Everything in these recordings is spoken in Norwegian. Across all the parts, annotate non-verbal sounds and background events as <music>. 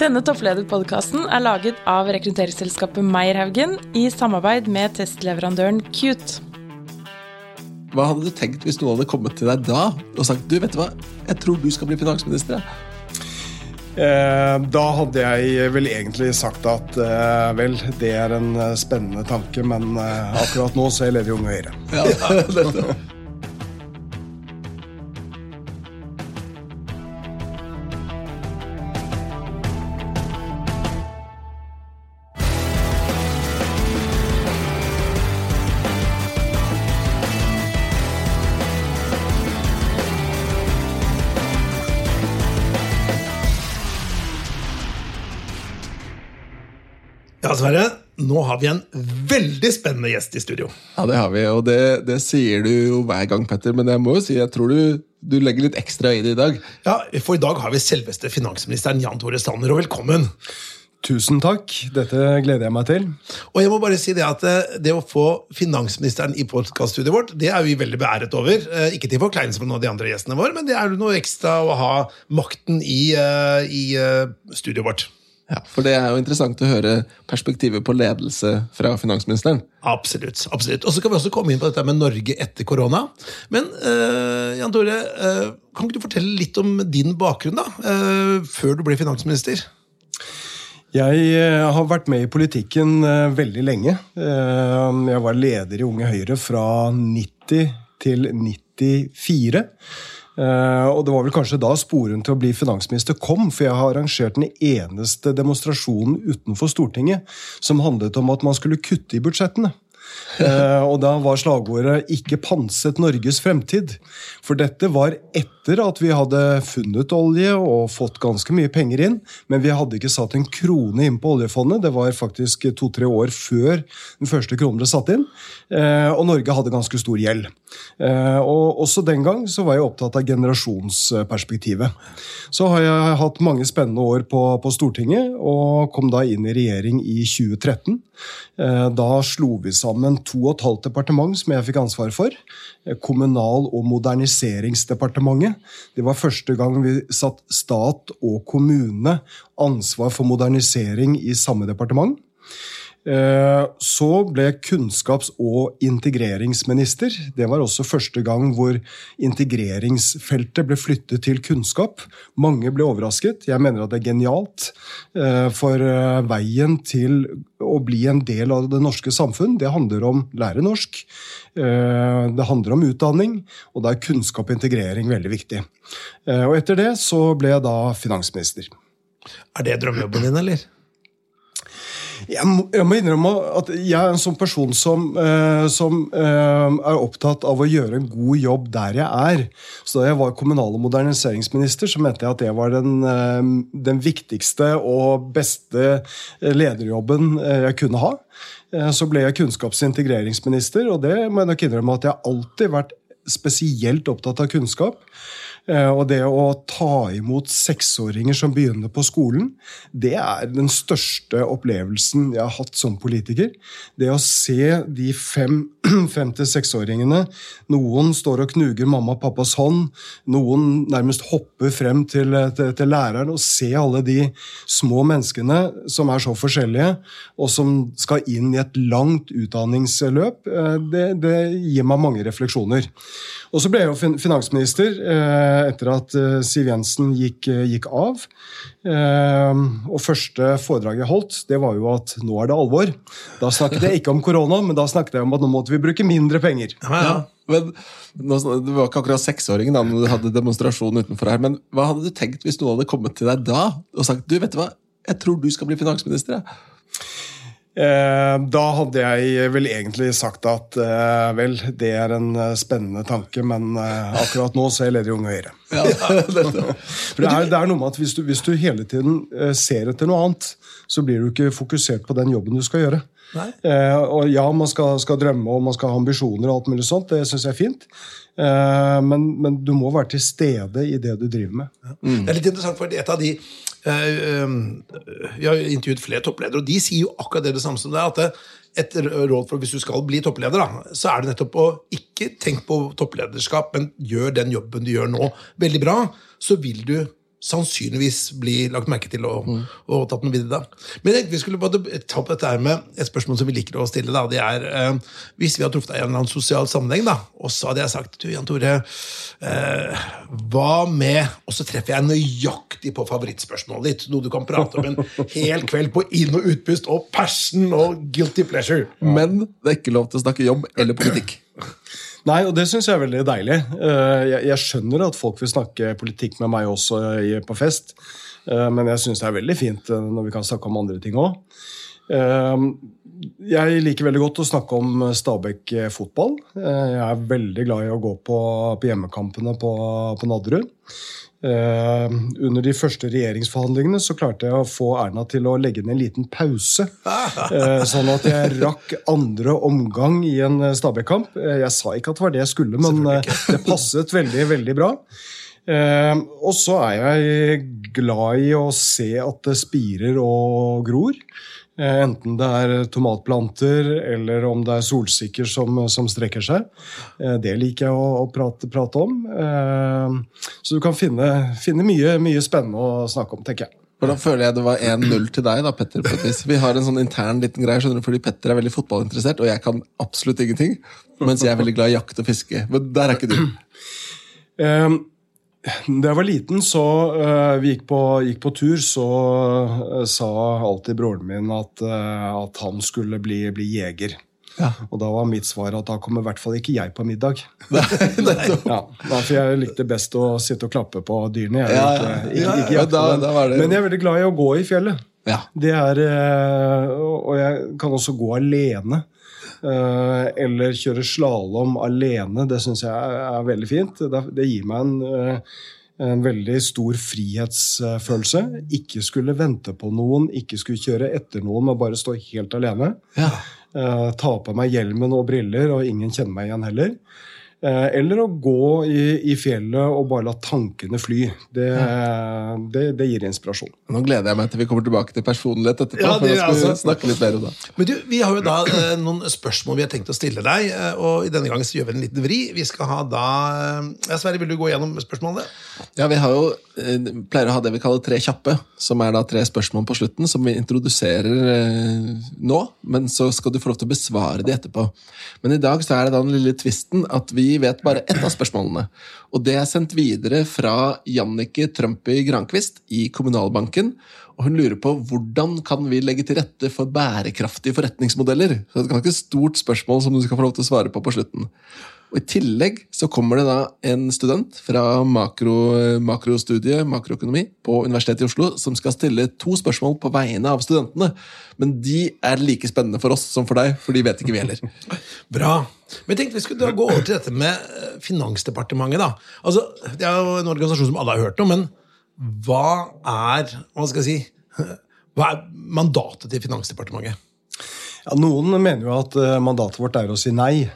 Denne topplederpodkasten er laget av rekrutteringsselskapet Meierhaugen i samarbeid med testleverandøren Cute. Hva hadde du tenkt hvis noen hadde kommet til deg da og sagt du vet du hva, jeg tror du skal bli finansminister? Ja. Eh, da hadde jeg vel egentlig sagt at eh, vel, det er en eh, spennende tanke, men eh, akkurat nå så <laughs> er jeg leder jo Unge Høyre. Ja, Ja, har vi en veldig spennende gjest i studio. Ja, det har vi, og det, det, sier du jo hver gang, Petter. Men jeg må jo si, jeg tror du, du legger litt ekstra i det i dag. Ja, For i dag har vi selveste finansministeren Jan Tore Sanner, og velkommen. Tusen takk. Dette gleder jeg meg til. Og jeg må bare si Det at eh, det å få finansministeren i podkaststudioet vårt, det er vi veldig beæret over. Eh, ikke til forkleinelse for noen av de andre gjestene våre, men det er noe ekstra å ha makten i, eh, i studioet vårt. Ja, For det er jo interessant å høre perspektivet på ledelse fra finansministeren. Absolutt. absolutt. Og så kan vi også komme inn på dette med Norge etter korona. Men uh, Jan Tore, uh, kan ikke du fortelle litt om din bakgrunn, da? Uh, før du ble finansminister? Jeg har vært med i politikken veldig lenge. Jeg var leder i Unge Høyre fra 90 til 94. Uh, og det var vel kanskje da sporen til å bli finansminister kom, for jeg har arrangert den eneste demonstrasjonen utenfor Stortinget som handlet om at man skulle kutte i budsjettene. Uh, <laughs> og da var slagordet 'Ikke panset Norges fremtid'. For dette var etter at vi hadde funnet olje og fått ganske mye penger inn, men vi hadde ikke satt en krone inn på oljefondet. Det var faktisk to-tre år før den første kronen ble satt inn. Uh, og Norge hadde ganske stor gjeld. Uh, og også den gang så var jeg opptatt av generasjonsperspektivet. Så har jeg hatt mange spennende år på, på Stortinget, og kom da inn i regjering i 2013. Da slo vi sammen to og et halvt departement som jeg fikk ansvar for. Kommunal- og moderniseringsdepartementet. Det var første gang vi satt stat og kommune ansvar for modernisering i samme departement. Eh, så ble kunnskaps- og integreringsminister. Det var også første gang hvor integreringsfeltet ble flyttet til kunnskap. Mange ble overrasket. Jeg mener at det er genialt. Eh, for eh, veien til å bli en del av det norske samfunn, det handler om lære norsk. Det handler om utdanning, og da er kunnskap og integrering veldig viktig. Og etter det så ble jeg da finansminister. Er det drømmejobben din, eller? Jeg må, jeg må, innrømme at jeg er en sånn person som, uh, som uh, er opptatt av å gjøre en god jobb der jeg er. Så Da jeg var kommunal- og moderniseringsminister, så mente jeg at det var den, uh, den viktigste og beste lederjobben jeg kunne ha. Så ble jeg kunnskaps- og integreringsminister, og det må jeg nok innrømme at jeg alltid har vært spesielt opptatt av kunnskap. Eh, og det å ta imot seksåringer som begynner på skolen, det er den største opplevelsen jeg har hatt som politiker. Det å se de fem, <clears throat> fem til seksåringene Noen står og knuger mamma og pappas hånd. Noen nærmest hopper frem til, til, til læreren og se alle de små menneskene som er så forskjellige, og som skal inn i et langt utdanningsløp. Eh, det, det gir meg mange refleksjoner. Og så ble jeg jo finansminister. Eh, etter at eh, Siv Jensen gikk, eh, gikk av. Og første foredrag jeg holdt, det var jo at nå er det alvor. Da snakket jeg ikke om korona, men da snakket jeg om at nå måtte vi bruke mindre penger. Ja, ja. Men, Du var ikke akkurat seksåringen da når du hadde demonstrasjon utenfor her, men hva hadde du tenkt hvis noen hadde kommet til deg da og sagt du vet du hva, jeg tror du skal bli finansminister? Ja. Eh, da hadde jeg vel egentlig sagt at eh, vel, det er en eh, spennende tanke, men akkurat nå så er jeg leder i Unge Høyre. <laughs> Ja, <laughs> For det er, det er, noe med at hvis du, hvis du, hele tiden ser etter noe annet, så blir du ikke fokusert på den jobben du skal gjøre. Eh, og ja, man skal, skal, drømme og man skal ha ambisjoner, og alt mulig sånt, det syns jeg er fint. Eh, men, men, du må være til stede i det du driver med. Mm. Det er litt interessant, for et av de Eh, vi har intervjuet flere toppledere, og de sier jo akkurat det, det samme som det. at et råd for Hvis du skal bli toppleder, så er det nettopp å ikke tenke på topplederskap, men gjør den jobben du gjør nå, veldig bra. Så vil du sannsynligvis bli lagt merke til og, og tatt med videre. Men jeg tenkte vi skulle bare ta opp dette her med et spørsmål som vi liker å stille. da, det er, eh, Hvis vi har truffet deg i en eller annen sosial sammenheng, da, og så hadde jeg sagt du, Jan Tore, eh, hva med Og så treffer jeg nøyaktig på favorittspørsmålet ditt. Noe du kan prate om en <laughs> hel kveld på inn- og utpust og passion og guilty pleasure. Men det er ikke lov til å snakke jobb eller politikk. Nei, og det syns jeg er veldig deilig. Eh, Jeg, skjønner at folk vil snakke politikk med meg også på fest, eh, men jeg syns det er veldig fint eh, når vi kan snakke om andre ting òg. Jeg liker veldig godt å snakke om Stabæk fotball. Jeg er veldig glad i å gå på, på hjemmekampene på, på Nadderud. Eh, under de første regjeringsforhandlingene så klarte jeg å få Erna til å legge ned en liten pause. <laughs> Eh, sånn at jeg rakk andre omgang i en eh, Stabæk-kamp. Jeg sa ikke at det var det jeg skulle, men det passet veldig, veldig bra. Og så er jeg glad i å se at det spirer og gror. Eh, Enten det er tomatplanter eller om det er solsikker som, som strekker seg. Eh, Det liker jeg å, å prate, prate om. Eh, Så du kan finne, finne mye, mye spennende å snakke om, tenker jeg. Hvordan føler jeg det var 1-0 til deg, da, Petter. på et vis. Vi har en sånn intern liten greie, skjønner du, fordi Petter er veldig fotballinteressert, og jeg kan absolutt ingenting. Mens jeg er veldig glad i jakt og fiske. Men der er ikke du. Eh, Da jeg var liten, så eh, vi gikk på, gikk på tur, så eh, sa alltid broren min at, eh, at han skulle bli, bli jeger. Ja. Og da var mitt svar at da kommer i hvert fall ikke jeg på middag. <laughs> Nei, Ja, for jeg likte best å sitte og klappe på dyrene. Jeg, Ja, ikke, ikke, ikke da- da Men jeg er veldig glad i å gå i fjellet. Ja. Det er, og jeg kan også gå alene. Eh, Eller kjøre slalåm alene. Det syns jeg er, veldig fint. Det, det gir meg en, eh, en veldig stor frihetsfølelse. Ikke skulle vente på noen, ikke skulle kjøre etter noen, men bare stå helt alene. Ja. Eh, ta på meg hjelmen og briller, og ingen kjenner meg igjen heller. Eh, eller å gå i, i fjellet og bare la tankene fly. Det, det, det gir inspirasjon. Nå gleder jeg meg til vi kommer tilbake til personlighet etterpå. Ja, det da skal vi altså. snakke litt mer om det. Men du, Vi har jo da eh, noen spørsmål vi har tenkt å stille deg, eh, og i denne gangen så gjør vi en liten vri. Vi skal ha da eh, ja, Sverre, vil du gå gjennom spørsmålene? Ja, Vi har jo, eh, pleier å ha det vi kaller tre kjappe, som er da tre spørsmål på slutten, som vi introduserer eh, nå, men så skal du få lov til å besvare de etterpå. Men i dag så er det da den lille tvisten at vi vet bare ett av spørsmålene. Og det er sendt videre fra Jannike Trumpy Grankvist i Kommunalbanken. Og hun lurer på hvordan kan vi legge til rette for bærekraftige forretningsmodeller. Så det er et ganske stort spørsmål som du skal få lov til å svare på på slutten. Og I tillegg så kommer det da en student fra makro, makrostudiet makroøkonomi på Universitetet i Oslo som skal stille to spørsmål på vegne av studentene. Men de er like spennende for oss som for deg, for de vet ikke vi heller. <laughs> Bra. Men jeg tenkte vi skulle da gå over til dette med eh, Finansdepartementet. da. Altså, Det er jo en organisasjon som alle har hørt om, men hva er hva skal jeg si, <laughs> hva er mandatet til Finansdepartementet? Ja, noen mener jo at eh, mandatet vårt er å si nei.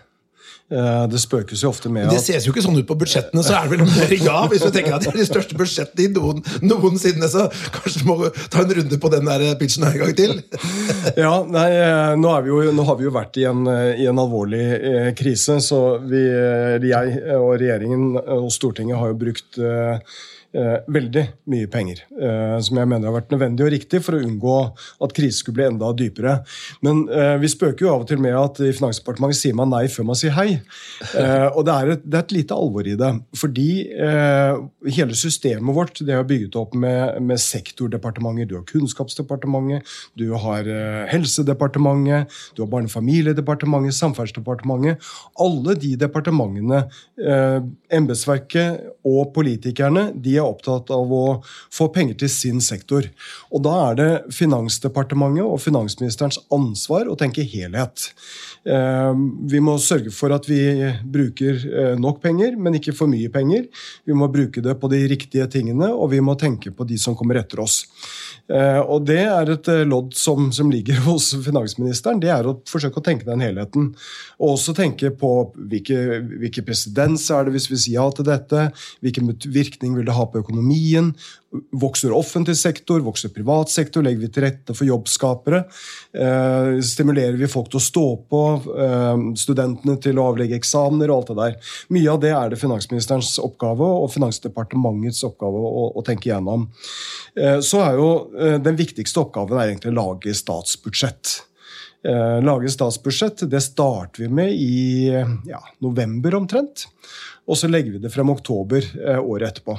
Eh, Det spøkes jo ofte med at... Det ses jo ikke sånn ut på budsjettene, så er det vel mer ja. Hvis du tenker at det er de største budsjettene i noen, noensinne, så kanskje du må ta en runde på den der pitchen en gang til. <laughs> Ja, nei, eh, nå, vi jo, nå har vi jo vært i en, eh, i en alvorlig eh, krise, så vi, eh, jeg og regjeringen og Stortinget har jo brukt eh, eh, veldig mye penger. Eh, som jeg mener har vært nødvendig og riktig for å unngå at krisen skulle bli enda dypere. Men eh, vi spøker jo av og til med at i Finansdepartementet sier man nei før man sier hei. Eh, og det er, et, det er et lite alvor i det. Fordi eh, hele systemet vårt det er bygget opp med, med sektordepartementer. Du har Kunnskapsdepartementet, du har eh, Helsedepartementet, du har Barne- og familiedepartementet, Samferdselsdepartementet. Alle de departementene, eh, embetsverket og politikerne, de er opptatt av å få penger til sin sektor. Og da er det Finansdepartementet og finansministerens ansvar å tenke helhet. Eh, Vi må sørge for at vi bruker eh, nok penger, men ikke for mye penger. Vi må bruke det på de riktige tingene, og vi må tenke på de som kommer etter oss. Eh, Og Det er et lodd som, som ligger <laughs> hos finansministeren. Det er å forsøke å tenke den helheten. Og også tenke på hvilke, hvilke presedens er det hvis vi sier ja til dette. Hvilken virkning vil det ha skape økonomien. Vokser offentlig sektor, vokser privat sektor, legger vi til rette for jobbskapere? Eh, stimulerer vi folk til å stå på, eh, studentene til å avlegge eksamener og alt det der? Mye av det er det finansministerens oppgave og Finansdepartementets oppgave å, å tenke gjennom. Eh, så er jo Den viktigste oppgaven er egentlig å lage statsbudsjett. Lage statsbudsjett det starter vi med i ja, november omtrent. Og så legger vi det frem oktober året etterpå.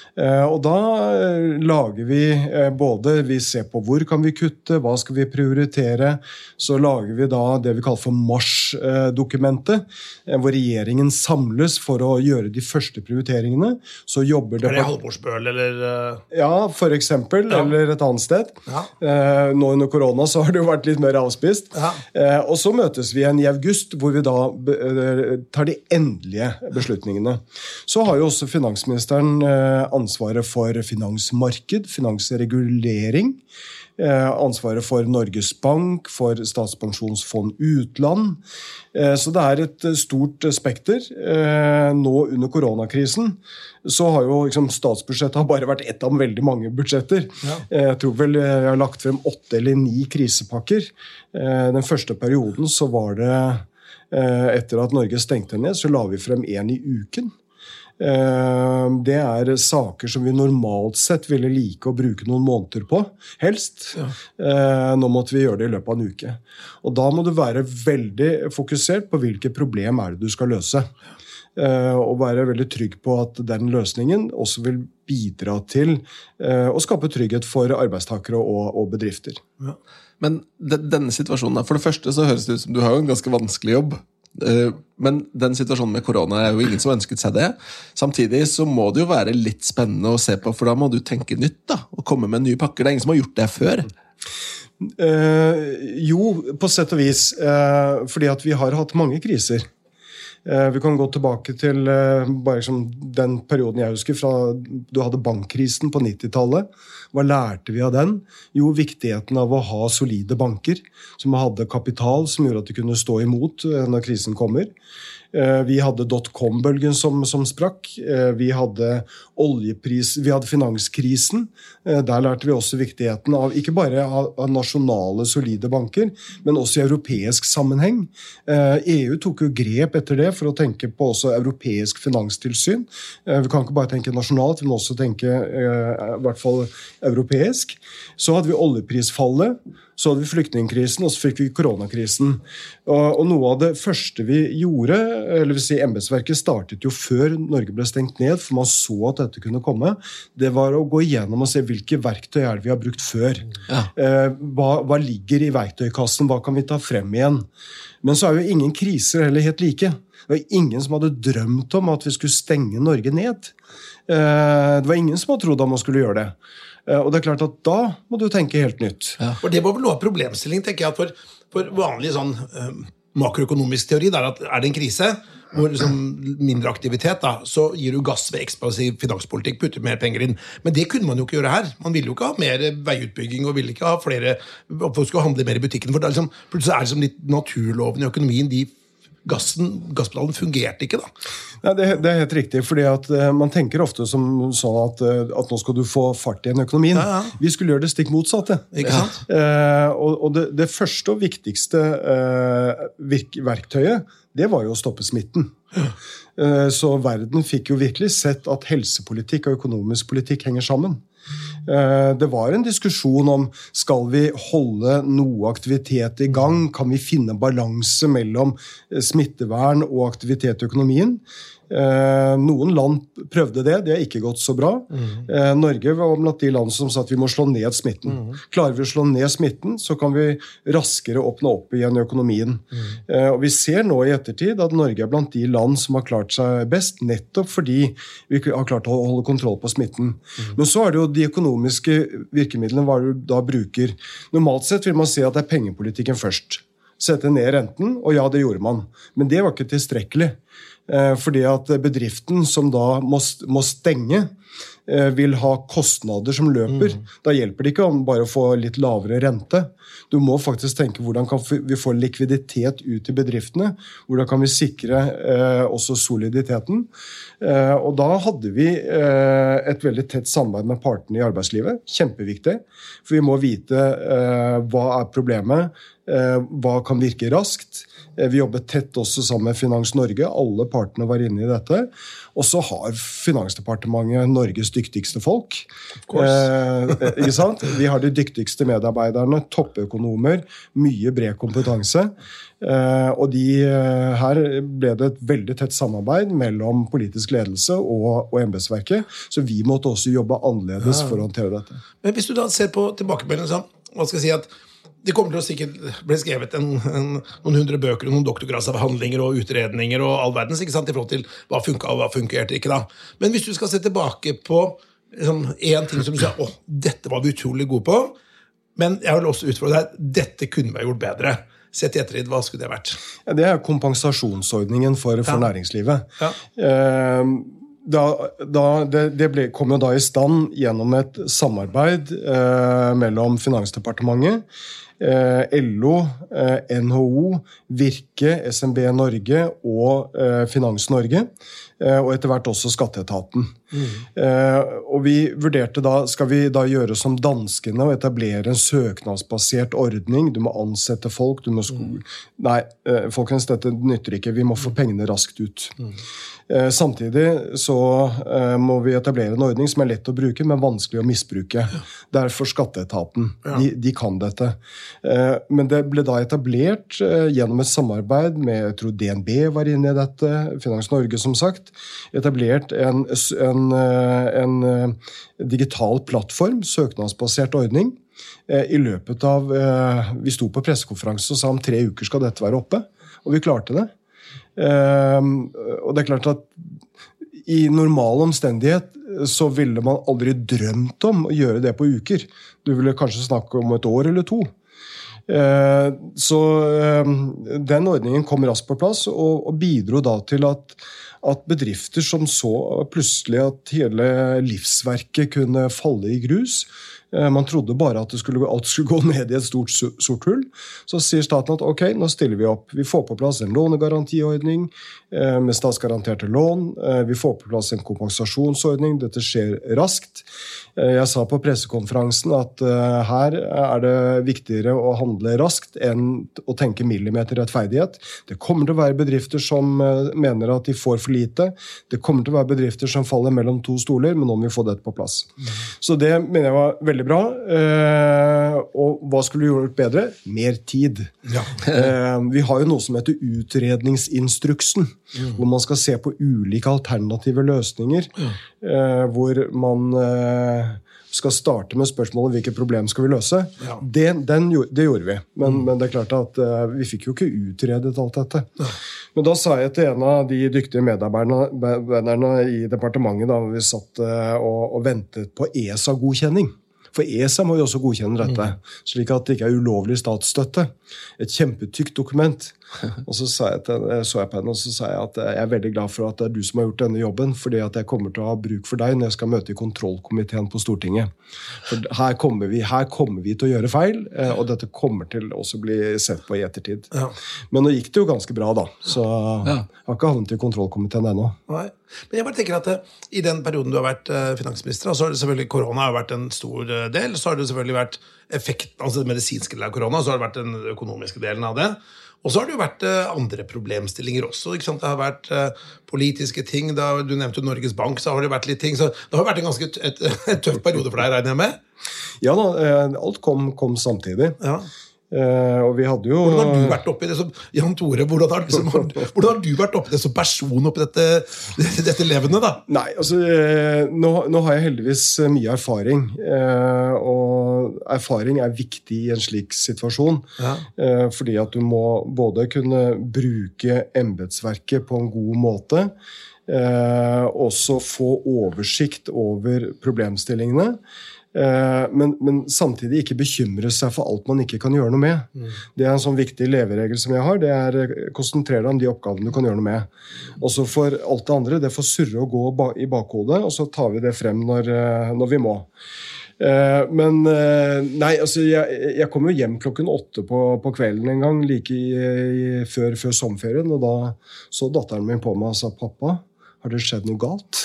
og da eh, lager vi eh, både Vi ser på hvor kan vi kutte, hva skal vi prioritere. Så lager vi da det vi kaller for Mars-dokumentet, hvor regjeringen samles for å gjøre de første prioriteringene. Så jobber Er det Halvorsbøl, eller? Ja, for eksempel. Ja. Eller et annet sted. Ja. Nå under korona så har det jo vært litt mer avspist. Ja. Og så møtes vi igjen i august, hvor vi da tar de endelige beslutningene. Så har jo også finansministeren ansvaret for finansmarked, finansregulering. Eh, ansvaret for Norges Bank, for Statspensjonsfond utland. Eh, så det er et stort spekter. Eh, nå under koronakrisen så har jo liksom, statsbudsjettet har bare vært ett av veldig mange budsjetter. Ja. Jeg tror vel jeg har lagt frem åtte eller ni krisepakker. Den første perioden så var det etter at Norge stengte ned, så la vi frem én i uken. Eh, det er saker som vi normalt sett ville like å bruke noen måneder på, helst. Ja. Eh, nå måtte vi gjøre det i løpet av en uke. Og da må du være veldig fokusert på hvilke problem er det du skal løse. Eh, og være veldig trygg på at den løsningen også vil bidra til å skape trygghet for arbeidstakere og, bedrifter. Ja. Men denne situasjonen, for det første så høres det ut som du har en ganske vanskelig jobb. Eh, men den situasjonen med korona er jo ingen som ønsket seg det. Samtidig så må det jo være litt spennende å se på, for da må du tenke nytt. da, Og komme med nye pakker. Det er ingen som har gjort det før. Uh, jo, på sett og vis. Uh, fordi at vi har hatt mange kriser. Uh, vi kan gå tilbake til bare liksom den perioden jeg husker, fra du hadde bankkrisen på 90-tallet. Hva lærte vi av den? Jo, viktigheten av å ha solide banker som hadde kapital som gjorde at de kunne stå imot eh, når krisen kommer. Eh, vi hadde dotcom-bølgen som, som, sprakk. Eh, vi hadde oljepris, vi hadde finanskrisen. Eh, der lærte vi også viktigheten av ikke bare av nasjonale, solide banker, men også i europeisk sammenheng. EU e tok jo grep etter det for å tenke på også europeisk finanstilsyn. Vi kan ikke bare tenke nasjonalt, vi må også tenke i hvert fall europeisk. Så hadde vi oljeprisfallet. Så hadde vi flyktningkrisen, og så fikk vi koronakrisen. Og, noe av det første vi gjorde, eller vil si embetsverket startet jo før Norge ble stengt ned, for man så at dette kunne komme, det var å gå igjennom og se hvilke verktøy er det vi har brukt før. Ja. Eh, hva, hva ligger i verktøykassen, hva kan vi ta frem igjen? Men så er jo ingen kriser heller helt like. Det var ingen som hadde drømt om at vi skulle stenge Norge ned. Eh, det var ingen som hadde trodd at man skulle gjøre det. Eh, og det er klart at da må du tenke helt nytt. Ja. Og Det var vel noe av problemstillingen tenker jeg, for, for vanlig sånn uh, makroøkonomisk teori. Der at er det en krise, hvor liksom mindre aktivitet, da, så gir du gass ved ekspansiv finanspolitikk, putter mer penger inn. Men det kunne man jo ikke gjøre her. Man ville jo ikke ha mer veiutbygging og ville ikke ha flere Folk skulle handle mer i butikken. For liksom, plutselig er det liksom litt naturloven i økonomien de gassen, gasspedalen fungerte ikke, da. Nei, det, det, er helt riktig. fordi at uh, Man tenker ofte som sånn at, uh, at, nå skal du få fart igjen i økonomien. Ja, ja. Vi skulle gjøre det stikk motsatte. Ikke sant? Uh, og, og det, det, første og viktigste verktøyet, det var jo å stoppe smitten. Så verden fikk jo virkelig sett at helsepolitikk og økonomisk politikk henger sammen. Eh, det var en diskusjon om skal vi holde noe aktivitet i gang. Kan vi finne balanse mellom eh, smittevern og aktivitet i økonomien? Eh, noen land prøvde det, det har ikke gått så bra. Mm. Norge var blant de land som sa at vi må slå ned smitten. Mm. Klarer vi å slå ned smitten, så kan vi raskere åpne opp igjen økonomien. Mm. Og Vi ser nå i ettertid at Norge er blant de land som har klart seg best, nettopp fordi vi har klart å holde kontroll på smitten. Mm. Men så er det jo de økonomiske virkemidlene hva du da bruker. Normalt sett vil man si at det er pengepolitikken først sette ned renten, og ja, det gjorde man. Men det var ikke tilstrekkelig. Eh, fordi at bedriften som da må, stenge, vil ha kostnader som løper. Mm. Da hjelper det ikke om bare å få litt lavere rente. Du må faktisk tenke hvordan kan vi få likviditet ut til bedriftene? Hvordan kan vi sikre eh, også soliditeten? Eh, og da hadde vi eh, et veldig tett samarbeid med partene i arbeidslivet. Kjempeviktig. For vi må vite eh, hva er problemet, eh, hva kan virke raskt. Eh, vi jobbet tett også sammen med Finans Norge. Alle partene var inne i dette. Og så har Finansdepartementet Norges dyktigste folk. Eh, ikke sant? Vi har de dyktigste medarbeiderne, toppøkonomer, mye bred kompetanse. Eh, og de, eh, her ble det et veldig tett samarbeid mellom politisk ledelse og, og embetsverket. Så vi måtte også jobbe annerledes ja. for å håndtere dette. Men hvis du da ser på tilbakemeldingen, hva skal jeg si at det kommer til å sikkert bli skrevet en, en, noen hundre bøker og noen doktorgradsavhandlinger og utredninger og all verdens ikke sant, i forhold til hva funka og hva funkerte ikke. da. Men hvis du skal se tilbake på liksom, én ting som du sier å, dette var vi utrolig gode på, men jeg vil også utfordre deg dette kunne vi ha gjort bedre. Sett i ettertid, hva skulle det vært? Ja, det er kompensasjonsordningen for, for ja. næringslivet. Ja. Eh, da, da, det, det ble, kom jo da i stand gjennom et samarbeid eh, mellom Finansdepartementet, Eh, LO, eh, NHO, Virke, SMB Norge og eh, Finans Norge. Og etter hvert også Skatteetaten. Mm. Og vi vurderte da skal vi da gjøre som danskene og etablere en søknadsbasert ordning. Du må ansette folk. du må mm. Nei, folkens, dette nytter ikke. Vi må få pengene raskt ut. Mm. Eh, samtidig så eh, må vi etablere en ordning som er lett å bruke, men vanskelig å misbruke. Derfor Skatteetaten. De, de, kan dette. Eh, men det ble da etablert gjennom et samarbeid med jeg tror DNB var inne i dette, Finans Norge som sagt. Etablert en, en, en digital plattform, søknadsbasert ordning. I løpet av Vi sto på pressekonferanse og sa om tre uker skal dette være oppe. Og vi klarte det. Og det er klart at i normal omstendighet så ville man aldri drømt om å gjøre det på uker. Du ville kanskje snakke om et år eller to. Så den ordningen kom raskt på plass og bidro da til at, at bedrifter som så plutselig at hele livsverket kunne falle i grus, Eh, man trodde bare at skulle, alt skulle gå <laughs> ned i et stort sort hull. Så sier staten at ok, nå stiller vi opp. Vi får på plass en lånegarantiordning med statsgaranterte lån. Eh, vi får på plass en kompensasjonsordning. Dette skjer raskt. Jeg sa på pressekonferansen at her er det viktigere å handle raskt enn å tenke millimeter rettferdighet. Det kommer til å være bedrifter som mener at de får for lite. Det kommer til å være bedrifter som faller mellom to stoler, men nå må vi få dette på plass. Så det mener jeg var veldig bra. Eh, og hva skulle vi gjort bedre? Mer tid. Ja. Eh, vi har jo noe som heter utredningsinstruksen, mm. hvor man skal se på ulike alternative løsninger. Mm. hvor man skal starte med spørsmålet hvilket problem skal vi løse. Ja. Det, den, det, gjorde vi. Men, mm. men, det er klart at eh, vi fikk jo ikke utredet alt dette. Ja. Men da sa jeg til en av de dyktige medarbeiderne i departementet da vi satt uh, og, og ventet på ESA-godkjenning for ESA må jo også godkjenne dette, mm. slik at det ikke er ulovlig statsstøtte. Et kjempetykt dokument. <laughs> Og så sa jeg, til, så jeg på henne og så sa jeg at jeg er veldig glad for at det er du som har gjort denne jobben, fordi at jeg kommer til å ha bruk for deg når jeg skal møte i kontrollkomiteen på Stortinget. For her kommer vi, her kommer vi til å gjøre feil, eh, og dette kommer til også å bli sett på i ettertid. Ja. Men nå gikk det jo ganske bra, da. Så jeg har ikke havnet i kontrollkomiteen ennå. Nei. Men jeg bare tenker at uh, I den perioden du har vært uh, finansminister, så har det selvfølgelig korona har vært en stor uh, del. Så har det selvfølgelig vært effekt, altså den medisinske delen av korona, så har det vært den økonomiske delen av det. Og så har det jo vært uh, andre problemstillinger også. ikke sant? Det har vært uh, politiske ting. Da, du nevnte Norges Bank, så har det vært litt ting. Så det har vært en ganske et, <laughs> et tøff periode for deg, regner jeg med? Ja da, eh, alt kom, kom samtidig. Ja. Uh, og vi hadde jo Hvordan har du vært oppi det som Jan Tore, hvordan har, liksom, <laughs> hvordan har du vært oppi det som person oppi dette, <laughs> dette levende? da? Nei, altså, nå, nå, har jeg heldigvis mye erfaring. Uh, og erfaring er viktig i en slik situasjon. Ja. fordi at du må både kunne bruke embetsverket på en god måte. Eh, også få oversikt over problemstillingene. Eh, men, men, samtidig ikke bekymre seg for alt man ikke kan gjøre noe med. Mm. Det er en sånn viktig leveregel som jeg har. det er eh, Konsentrer deg om de oppgavene du kan gjøre noe med. Og så for alt det andre, det får surre og gå i bakhodet, og så tar vi det frem når, eh, når vi må. Men nei, altså jeg, jeg kom jo hjem klokken åtte på, på kvelden en gang like i, i, før, før sommerferien. Og da så datteren min på meg og sa 'pappa, har det skjedd noe galt'?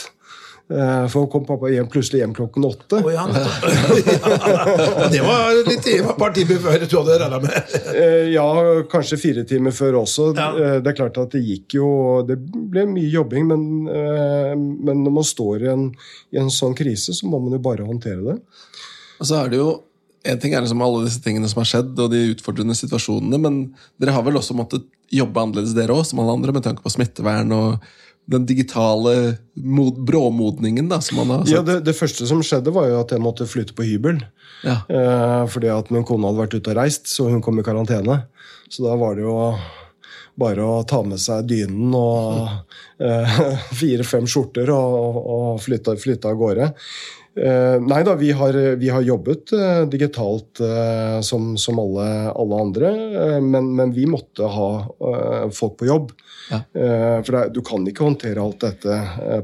Eh, for kom pappa hjem, plutselig hjem klokken åtte. Oh, ja, <laughs> ja. Det var litt et par timer før du hadde regna med? Eh, ja, kanskje fire timer før også. Ja. Eh, det er klart at det gikk jo Det ble mye jobbing, men, men når man står i en, i en sånn krise, så må man jo bare håndtere det. Og så er det jo en ting er liksom alle disse tingene som har skjedd, og de utfordrende situasjonene, men dere har vel også måttet jobbe annerledes, dere òg, som alle andre, med tanke på smittevern og den digitale bråmodningen da, som man har sett? Ja, det, det, første som skjedde, var jo at jeg måtte flytte på hybel. Ja. Eh, fordi at min kone hadde vært ute og reist, så hun kom i karantene. Så da var det jo bare å ta med seg dynen og eh, <laughs> fire-fem skjorter og, og flytte, flytte av gårde. Uh, nei da, vi har, vi har jobbet uh, digitalt uh, som, som alle, alle, andre, men, men, vi måtte ha folk på jobb. Ja. for det, du kan ikke håndtere alt dette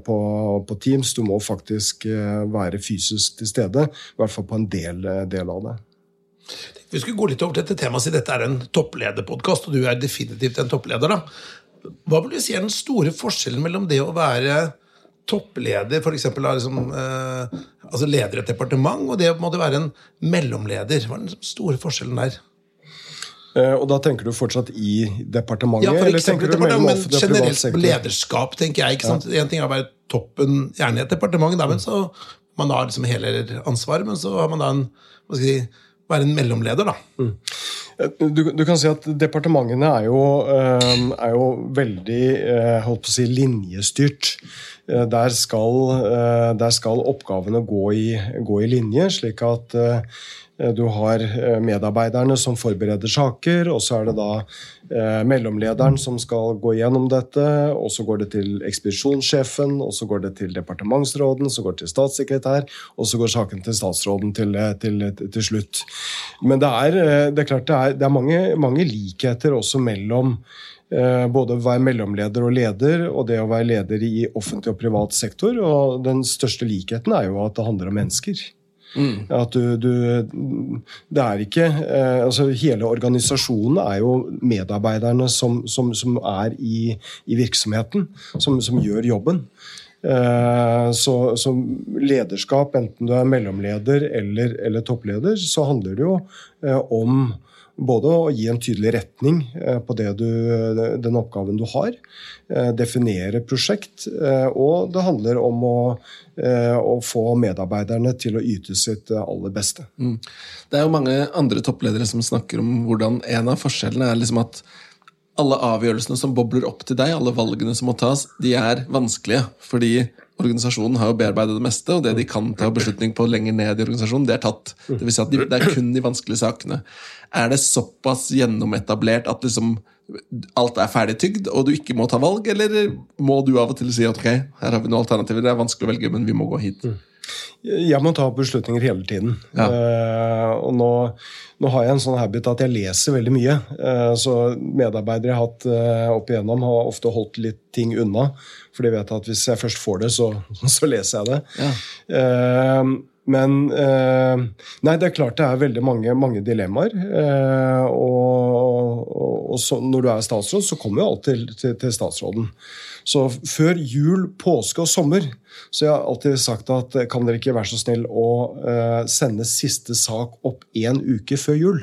på, på, Teams. Du må faktisk være fysisk til stede. I hvert fall på en del, del av det. Vi skulle gå litt over til dette temaet, siden dette er en topplederpodkast, og du er definitivt en toppleder. da. Hva vil du si er den store forskjellen mellom det å være toppleder, f.eks. Liksom, eh, altså leder et departement, og det måtte være en mellomleder. Hva er den store forskjellen der? Eh, og da tenker du fortsatt i departementet? Ja, for eller tenker du mellom men generelt lederskap, tenker jeg. ikke sant? Ja. En ting er å være toppen, gjerne i et departement, da, men så man har liksom hele ansvaret, men så har man da en hva skal jeg si, være en mellomleder, da. Mm. Du, du, kan si at Departementene er jo, eh, er jo veldig holdt på å si, linjestyrt. Eh, der skal, eh, der skal oppgavene gå i, gå i, linje, slik at eh, du har medarbeiderne som forbereder saker, og så er det da mellomlederen som skal gå gjennom dette. Og så går det til ekspedisjonssjefen, og så går det til departementsråden, så går det til statssekretær, og så går saken til statsråden til, til, til slutt. Men det er, det er klart det er, det er mange, mange likheter også mellom Eh, både å være mellomleder og leder, og det å være leder i offentlig og privat sektor. Og den største likheten er jo at det handler om mennesker. Mm. At du, du, Det er ikke eh, altså Hele organisasjonen er jo medarbeiderne som, som, som er i, i virksomheten, som, som, gjør jobben. Eh, så, så, lederskap, enten du er mellomleder eller, eller toppleder, så handler det jo eh, om både å gi en tydelig retning eh, på du, den oppgaven du har, eh, definere prosjekt, eh, og det handler om å, å få medarbeiderne til å yte sitt aller beste. Mm. Det er jo mange andre toppledere som snakker om hvordan en av forskjellene er liksom at alle avgjørelsene som bobler opp til deg, alle valgene som må tas, de er vanskelige. Fordi organisasjonen har jo bearbeidet det meste, og det de kan ta beslutning på lenger ned i organisasjonen, det er tatt. Det vil si at de, det er kun de vanskelige sakene. Er det såpass gjennometablert at liksom alt er ferdig tygd, og du ikke må ta valg, eller må du av og til si at ok, her har vi noen alternativer, det er vanskelig å velge, men vi må gå hit? Jeg må ta beslutninger hele tiden. Ja. Uh, og nå, nå, har jeg en sånn habit at jeg leser veldig mye. Uh, så medarbeidere jeg har hatt uh, opp igjennom, har ofte holdt litt ting unna. For de vet at hvis jeg først får det, så, <laughs> så leser jeg det. Ja. Men Nei, det er klart det er veldig mange, mange dilemmaer. og, og, og så, når du er statsråd, så kommer jo alt til, til, til statsråden. Så før jul, påske og sommer så jeg har alltid sagt at eh, kan dere ikke være så snill å uh, sende siste sak opp én uke før jul?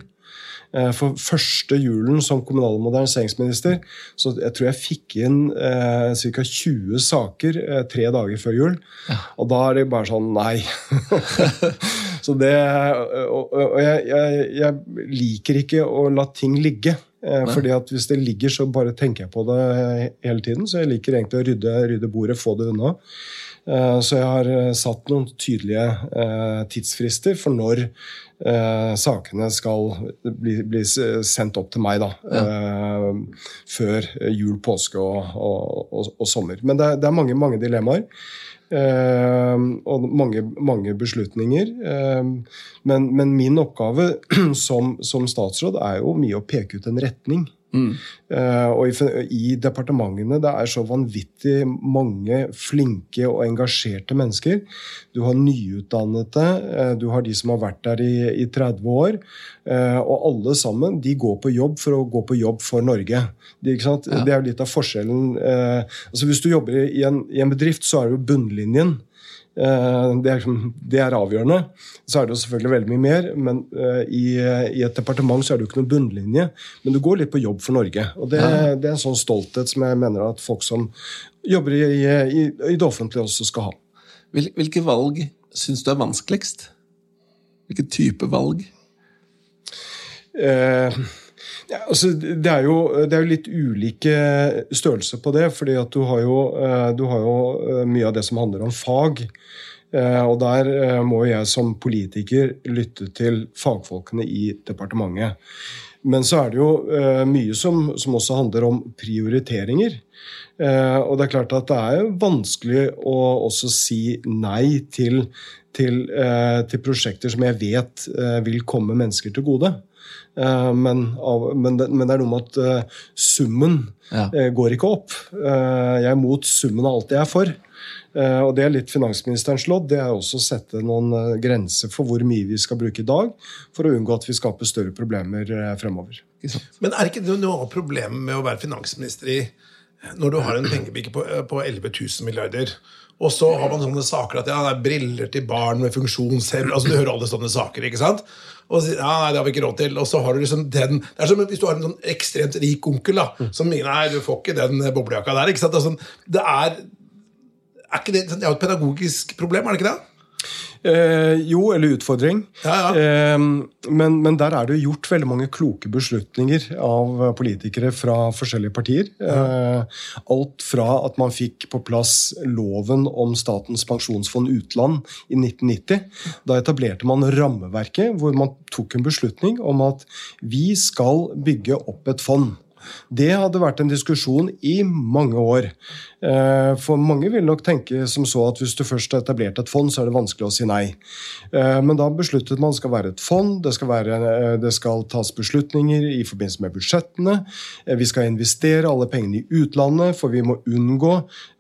Uh, for første julen som kommunal- og moderniseringsminister så jeg tror jeg fikk inn eh, ca. 20 saker eh, tre dager før jul. Ja. Og da er det bare sånn Nei. <laughs> så det Og, og jeg, jeg, jeg liker ikke å la ting ligge. Eh, fordi at Hvis det ligger, så bare tenker jeg på det hele tiden. Så jeg liker egentlig å rydde, rydde bordet, få det unna. Eh, så jeg har eh, satt noen tydelige eh, tidsfrister for når sakene skal bli, bli, sendt opp til meg. da, ja. Før jul, påske og, og, og, og sommer. Men det det er mange, mange dilemmaer. Uh, og mange, mange beslutninger. Uh, men, men, min oppgave <clears throat> som, som, statsråd er jo mye å peke ut en retning. Mm. Uh, og i, i, departementene det er så vanvittig mange flinke og engasjerte mennesker. Du har nyutdannede, uh, du har de som har vært der i, i 30 år. Uh, og alle sammen de går på jobb for å gå på jobb for Norge. Det, ja. det er jo litt av forskjellen. altså Hvis du jobber i en, i en bedrift, så er det jo bunnlinjen. Eh, det er, liksom, det er, avgjørende. Så er det jo selvfølgelig veldig mye mer, men uh, i, i, et departement så er det jo ikke noen bunnlinje. Men du går litt på jobb for Norge. Og det, ja. det er en sånn stolthet som jeg mener at folk som jobber i, i, i det offentlige, også skal ha. Hvilke valg syns du er vanskeligst? Hvilken type valg? Uh, ja, altså, det, er jo, det, er jo, litt ulike størrelser på det. fordi at du har, jo, eh, du har jo eh, mye av det som handler om fag. Eh, og der må jeg som politiker lytte til fagfolkene i departementet. Men så er det jo mye som, som også handler om prioriteringer. Og det er klart at det er vanskelig å også si nei til, til, til prosjekter som jeg vet vil komme mennesker til gode. Eh, men, men, det, men, det, er noe med at uh, summen ja. uh, går ikke opp. Uh, jeg er mot summen av alt jeg er for. og Det er litt finansministerens lodd. Det er også å sette noen grenser for hvor mye vi skal bruke i dag, for å unngå at vi skaper større problemer fremover. Men er ikke det noe av problemet med å være finansminister i når du har en pengebikke på, på 11 000 milliarder? Og så har man sånne saker at ja, det er briller til barn med funksjonshemmelse altså, Du hører alle sånne saker. ikke sant? Og så, ja, nei, det har vi ikke råd til. Og så har du liksom den Det er som hvis du har en sånn ekstremt rik onkel da, som Nei, du får ikke den boblejakka der. ikke sant? Altså, det er er ikke det, det er jo et pedagogisk problem, er det ikke det? Eh, jo, eller utfordring. Ja, ja. Eh, men, men, der er det jo gjort veldig mange kloke beslutninger av politikere fra forskjellige partier. Ja. Eh, alt fra at man fikk på plass loven om Statens pensjonsfond utland i 1990. Da etablerte man rammeverket hvor man tok en beslutning om at vi skal bygge opp et fond. Det hadde vært en diskusjon i mange år. Eh, for mange vil nok tenke som så at hvis du først har etablert et fond, så er det vanskelig å si nei. Eh, men da besluttet man skal være et fond, det skal, være, eh, det skal tas beslutninger i forbindelse med budsjettene. Vi skal investere alle pengene i utlandet, for vi må unngå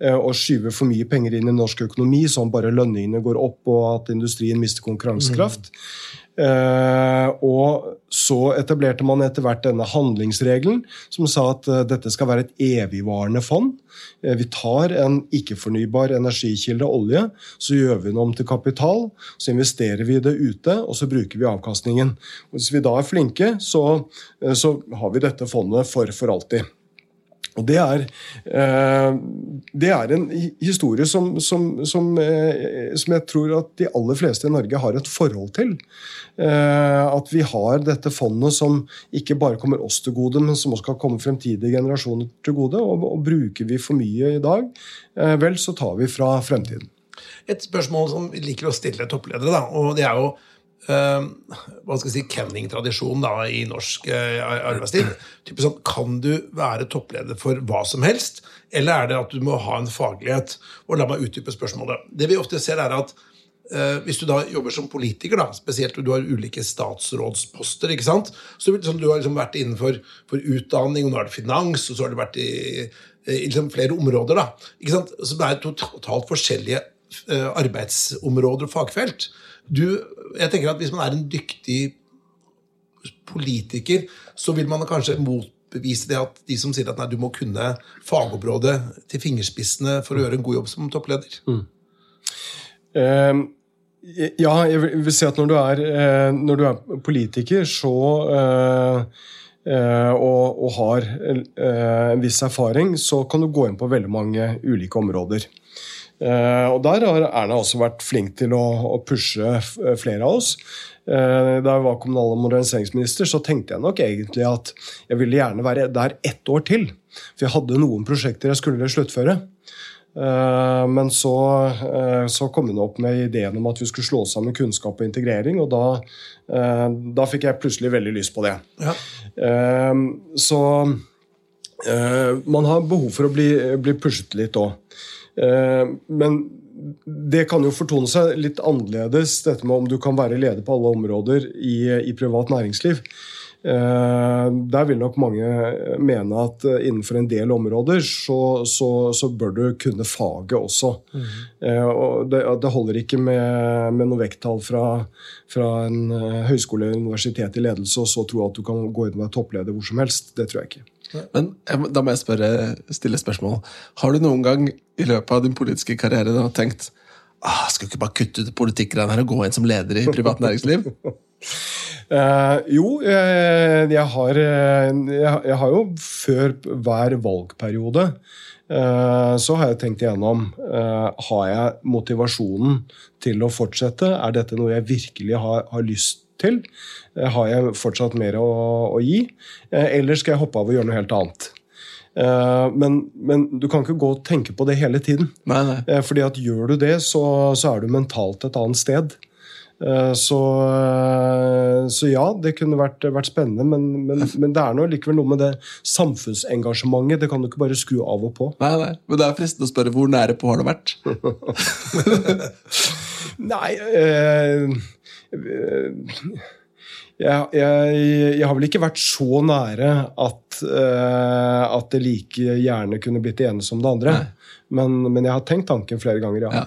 å skyve for mye penger inn i norsk økonomi, sånn bare lønningene går opp og at industrien mister konkurransekraft. Mm. Uh, og så etablerte man etter hvert denne handlingsregelen, som sa at uh, dette skal være et evigvarende fond. Uh, vi tar en ikke-fornybar energikilde, olje, så gjør vi den om til kapital. Så investerer vi det ute, og så bruker vi avkastningen. Og hvis vi da er flinke, så, så har vi dette fondet for, for alltid. Og det er, eh, det er en historie som, som, som, eh, som, jeg tror at de aller fleste i Norge har et forhold til. Eh, at vi har dette fondet som ikke bare kommer oss til gode, men som også skal komme fremtidige generasjoner til gode. Og, og bruker vi for mye i dag, vel, så tar vi fra fremtiden. Et spørsmål som vi liker å stille toppledere, da, og det er jo hva skal jeg si, kenningtradisjon i norsk uh, arbeidsliv. <clears throat> Typisk sånn, Kan du være toppleder for hva som helst, eller er det at du må ha en faglighet? Og La meg utdype spørsmålet. Det vi ofte ser er at uh, Hvis du da jobber som politiker, da, spesielt du har ulike statsrådsposter, ikke sant? så liksom, du har liksom vært innenfor utdanning, og nå er det finans, og så har du vært i, i liksom flere områder. da, ikke sant? Så det er totalt forskjellige arbeidsområder og fagfelt. Du, jeg tenker at Hvis man er en dyktig politiker, så vil man kanskje motbevise det at de som sier at nei, du må kunne fagområdet til fingerspissene for å gjøre en god jobb som toppleder. Mm. Um. ja, jeg vil si at når du er, uh, når du er politiker, så uh, og, og, har en viss erfaring, så kan du gå inn på veldig mange ulike områder. Eh, og Der har Erna også vært flink til å, pushe flere av oss. Eh, da jeg var kommunal- og moderniseringsminister, så tenkte jeg nok egentlig at jeg ville gjerne være der ett år til. For jeg hadde noen prosjekter jeg skulle sluttføre. Eh, men så, eh, så kom hun opp med ideen om at vi skulle slå sammen kunnskap og integrering, og da, eh, da fikk jeg plutselig veldig lyst på det. Ja. Så man har behov for å bli, bli pushet litt òg. Men det kan jo fortone seg litt annerledes, dette med om du kan være leder på alle områder i, i privat næringsliv. Eh, der vil nok mange mene at eh, innenfor en del områder så, så, så bør du kunne faget også. Mm. Og det, det, holder ikke med, med noe vekttall fra, fra en høyskole eller universitet i ledelse og så tro at du kan gå inn og være toppleder hvor som helst. Det tror jeg ikke. Men da må jeg spørre, stille spørsmål. Har du noen gang i løpet av din politiske karriere da, tenkt ah, skal du ikke bare kutte ut politikkgreiene her og gå inn som leder i privat næringsliv? Uh, <laughs> jo, jeg, jeg, har, eh, jeg, jeg, har jo før hver valgperiode så har jeg tenkt igjennom uh, Har jeg motivasjonen til å fortsette. Er dette noe jeg virkelig har, har lyst til? har jeg fortsatt mer å, å gi? eller skal jeg hoppe av og gjøre noe helt annet? Men, men, du kan ikke gå og tenke på det hele tiden. Nei, nei. Fordi at Gjør du det, så, så er du mentalt et annet sted. Eh, så, eh, så, ja, det kunne vært, vært spennende, men, men, men, det er noe likevel noe med det samfunnsengasjementet. Det kan du ikke bare skru av og på. Nei, nei, Men det er fristende å spørre hvor nære på har det vært? <laughs> nei eh, jeg, jeg, jeg, har vel ikke vært så nære at, at det like gjerne kunne blitt det ene som det andre. Men, men, jeg har tenkt tanken flere ganger, ja. ja.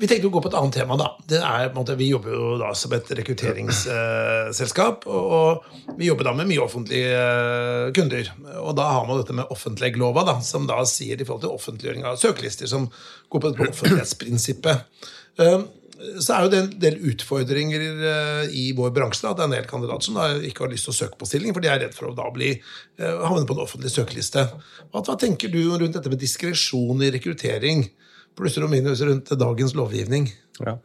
Vi tenkte å gå på et annet tema. da. Er, vi jobber jo da som et rekrutteringsselskap. og, vi jobber da med mye offentlige eh, kunder. Og da har man dette med offentleglova, da, som da sier i forhold til offentliggjøring av søkelister, som går på offentlighetsprinsippet. Um, så er jo det en del utfordringer eh, i vår bransje. Da. Det er en del kandidater som da ikke har lyst til å søke på stilling, for de er redd for å da bli uh, havne på en offentlig søkeliste. Hva tenker du rundt dette med diskresjon i rekruttering? Plusser og minus rundt dagens lovgivning? Ja.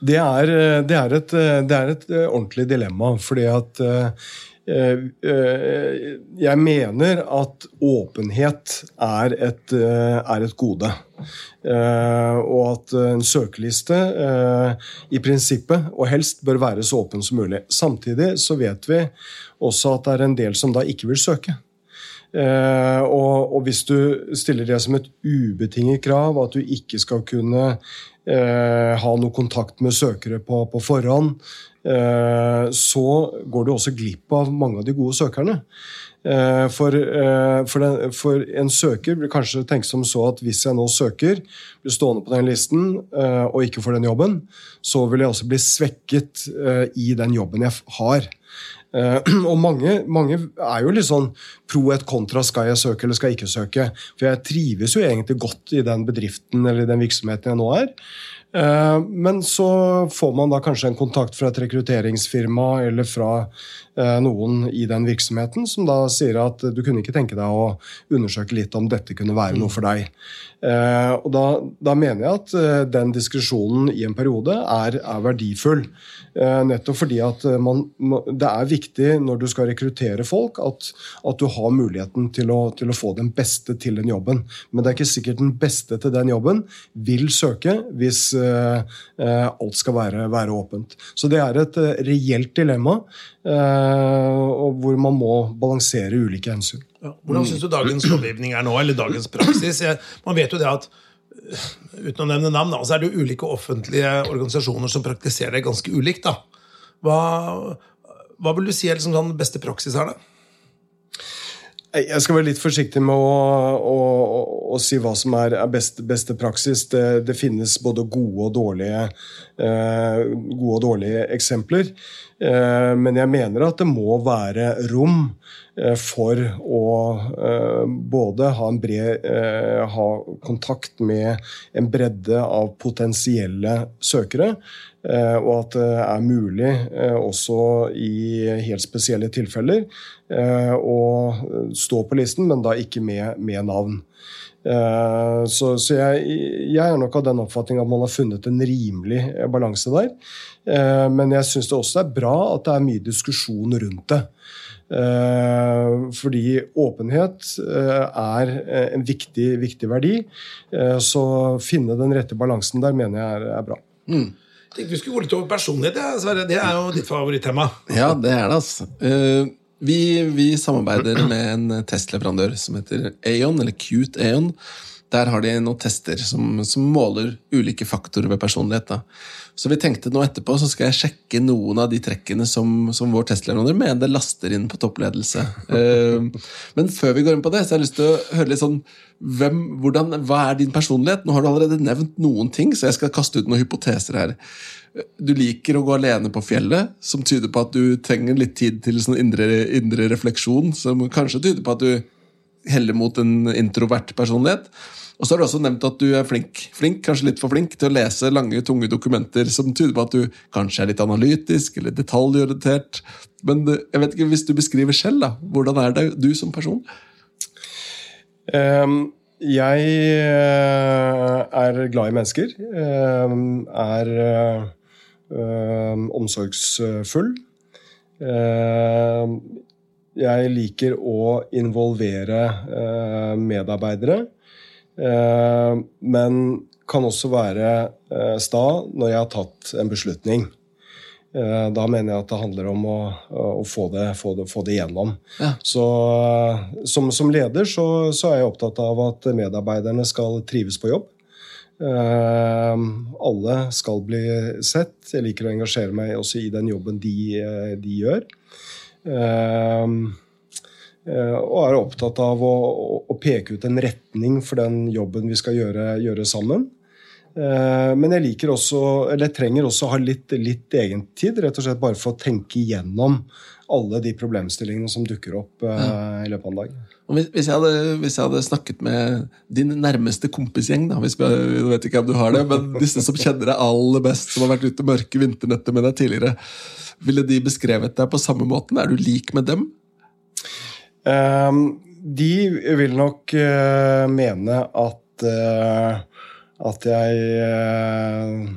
Det, er, det, er et, det, er, et, ordentlig dilemma. fordi at eh, eh, jeg mener at åpenhet er et, er et gode. Eh, og at en søkeliste i prinsippet, og helst, bør være så åpen som mulig. Samtidig så vet vi også at det er en del som da ikke vil søke. Eh, og, og, hvis du stiller det som et ubetinget krav, at du ikke skal kunne eh, ha noe kontakt med søkere på, på forhånd, eh, så går du også glipp av mange av de gode søkerne. Eh, for, eh, for, den, for, en søker vil kanskje tenke som så at hvis jeg nå søker, blir stående på den listen eh, og ikke får den jobben, så vil jeg også bli svekket i den jobben jeg har. Uh, <clears throat> og mange, mange, er jo litt sånn pro et kontra skal jeg søke eller skal jeg ikke søke. For jeg trives jo egentlig godt i den bedriften eller den virksomheten jeg nå er. Uh, men så får man da kanskje en kontakt fra et rekrutteringsfirma eller fra noen i den virksomheten som da sier at du kunne ikke tenke deg å undersøke litt om dette kunne være noe for deg. og da, da mener jeg at den diskusjonen i en periode er, er verdifull. Eh, nettopp fordi at eh, man, det er viktig når du skal rekruttere folk, at, at du har muligheten til å, til å, få den beste til den jobben. Men det er ikke sikkert den beste til den jobben vil søke hvis alt skal være, være, åpent. Så det er et reelt dilemma uh, hvor man må balansere ulike hensyn. Ja. Hvordan syns du dagens lovgivning er nå, eller dagens praksis? Man vet jo det at uten å nevne navn, så er det jo ulike offentlige organisasjoner som praktiserer det ganske ulikt. da. Hva, hva vil du si er liksom sånn beste praksis her, da? Jeg skal være litt forsiktig med å, å, å, si hva som er, er beste, beste, praksis. Det, det, finnes både gode og dårlige, eh, gode og dårlige eksempler. Eh, men jeg mener at det må være rom Eh, for å eh, både ha, bred, eh, ha kontakt med en bredde av potensielle søkere, og at det er mulig også i helt spesielle tilfeller å stå på listen, men da ikke med, med navn. Eh, Så, så jeg, jeg er nok av den oppfatning at man har funnet en rimelig eh, balanse der. Eh, Men jeg syns det også er bra at det er mye diskusjon rundt det. Eh, Fordi åpenhet er en viktig, viktig verdi. Så Så finne den rette balansen der mener jeg er, er bra. Tenkte vi skulle gå litt over personlighet. Ja, Sverre. Det er jo ditt favorittema. Ja, det er det, altså. Vi, vi samarbeider med en testleverandør som heter Aeon, eller Cute Aeon. Der har de noen tester som, som måler ulike faktorer ved personlighet. Da. Så vi tenkte nå etterpå så skal jeg sjekke noen av de trekkene som, som vår testleverandør mener laster inn på toppledelse. uh, <laughs> men før vi går inn på det, så har jeg lyst til å høre litt sånn hvem, hvordan, Hva er din personlighet? Nå har du allerede nevnt noen ting, så jeg skal kaste ut noen hypoteser her. Du liker å gå alene på fjellet, som tyder på at du trenger litt tid til sånn indre, indre refleksjon, som kanskje tyder på at du heller mot en introvert personlighet. Og så har du også nevnt at du er flink, flink, kanskje litt for flink, til å lese lange, tunge dokumenter som tyder på at du kanskje er litt analytisk eller detaljorientert. Men jeg vet ikke, hvis du beskriver selv, da, hvordan er det du som person? Um, Jeg eh, er glad i mennesker. Um, Er um, omsorgsfull. Jeg liker å involvere eh, medarbeidere. Ehm, Men kan også være eh, sta når jeg har tatt en beslutning. Eh, Da mener jeg at det handler om å, å få, det, få, det, få det gjennom. Ja. Så som, som leder så, så er jeg opptatt av at medarbeiderne skal trives på jobb. Eh, alle skal bli sett. Jeg liker å engasjere meg også i den jobben de, eh, de gjør. Eh, eh, og er opptatt av å, å- peke ut en retning for den jobben vi skal gjøre, gjøre sammen. Eh, Men jeg liker også, eller jeg trenger også å ha litt, litt egentid, rett og slett bare for å tenke igjennom alle de problemstillingene som dukker opp ja. i løpet av en dag. Hvis, hvis, jeg hadde, hvis jeg hadde snakket med din nærmeste kompisgjeng, da, hvis vi, jeg vet ikke om du har det, men disse som kjenner deg aller best, som har vært ute mørke vinternetter med deg tidligere, ville de beskrevet deg på samme måten? Er du lik med dem? Um, De vil nok uh, mene at uh, at jeg uh,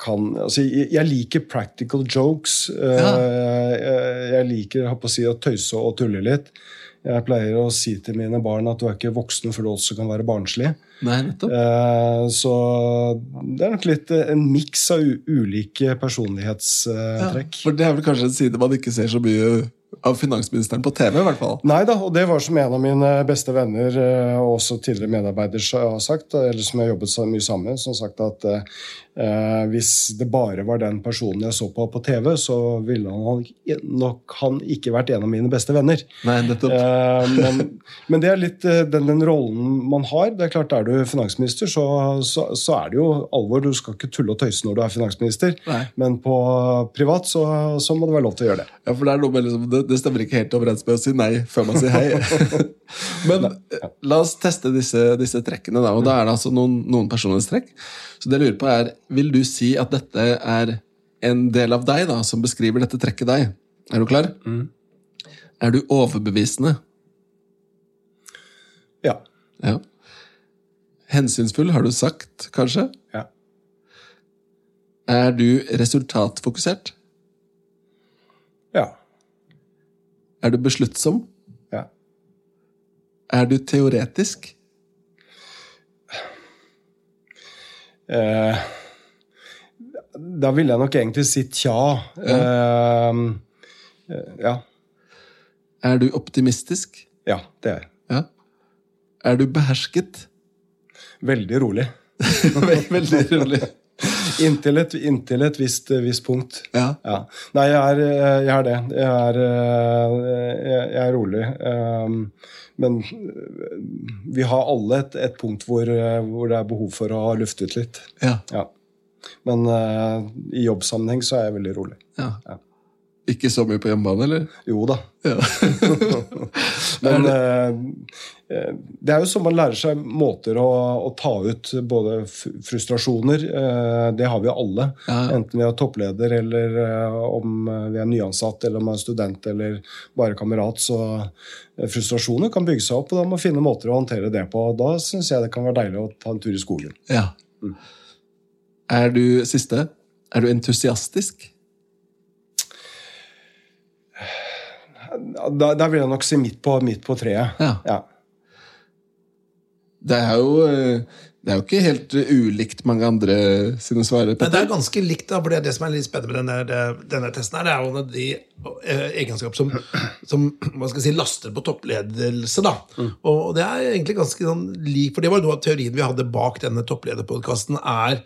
kan Altså, jeg liker practical jokes. Ja. Jeg- liker å, si, å tøyse og tulle litt. Jeg pleier å si til mine barn at du er ikke voksen før du også kan være barnslig. Nei. Eh, Så det er nok litt eh, en miks av ulike personlighetstrekk. Ja, for det er vel kanskje en side man ikke ser så mye av finansministeren på TV, i hvert fall. Nei da, og det var som en av mine beste venner eh, og også tidligere medarbeider har sagt, eller som jeg har jobbet så mye sammen med, som har sagt at eh, hvis det bare var den personen jeg så på på TV, så ville han nok han ikke vært en av mine beste venner. Nei. Eh, men, men det er litt eh, den, den rollen man har. Det er klart, Er du finansminister, så, så, så er det jo alvor. Du skal ikke tulle og tøyse når du er finansminister. Nei. Men på privat så, så må det være lov til å gjøre det. Ja, for det, er noe med liksom, det, det stemmer ikke helt overens med å si nei før man sier hei. <laughs> Men la oss teste disse, disse trekkene, da. Og da er det altså noen, noen personlighetstrekk. Så det jeg lurer på er, vil du si at dette er en del av deg da, som beskriver dette trekket deg? Er du klar? Er du overbevisende? Ja. Ja. Hensynsfull, har du sagt, kanskje? ja. Er du resultatfokusert? ja. Er du besluttsom? ja. Er du teoretisk? Eh, da ville jeg nok egentlig si tja. Ja. eh, ja. Er du optimistisk? ja, det er jeg. Ja. Er du behersket? Veldig rolig. <laughs> Veldig rolig. Inntil et, inntil et visst, visst punkt. Ja. Ja. Nei, jeg er, eh, jeg er det. Jeg er, eh, jeg, er rolig. Um, Men eh, vi har alle et, et punkt hvor, hvor det er behov for å ha luftet litt. Ja. Ja. Men i jobbsammenheng så er jeg veldig rolig. ja. Ikke så mye på hjemmebane, eller? Jo da. Ja. <laughs> Men eh, eh, det er jo sånn man lærer seg måter å, å ta ut både frustrasjoner. Eh, det har vi jo alle. Ja. Enten vi er toppleder, eller eh, om vi er nyansatt, eller om vi er student, eller bare kamerat. Så eh, frustrasjoner kan bygge seg opp, og da må man finne måter å håndtere det på. Og Da syns jeg det kan være deilig å ta en tur i skogen. ja. Er du siste? Er du entusiastisk? Da, da vil jeg nok si midt på, midt på treet. Ja. Ja. Det er jo eh, det er jo ikke helt ulikt mange andre sine svar. Men det er ganske likt, da, for det, er det som er litt spennende med denne, denne testen, her, det er jo de eh, egenskap som, som man skal si, laster på toppledelse. da. Og det er egentlig ganske sånn lik, for det var noe av teorien vi hadde bak denne topplederpodkasten. Er,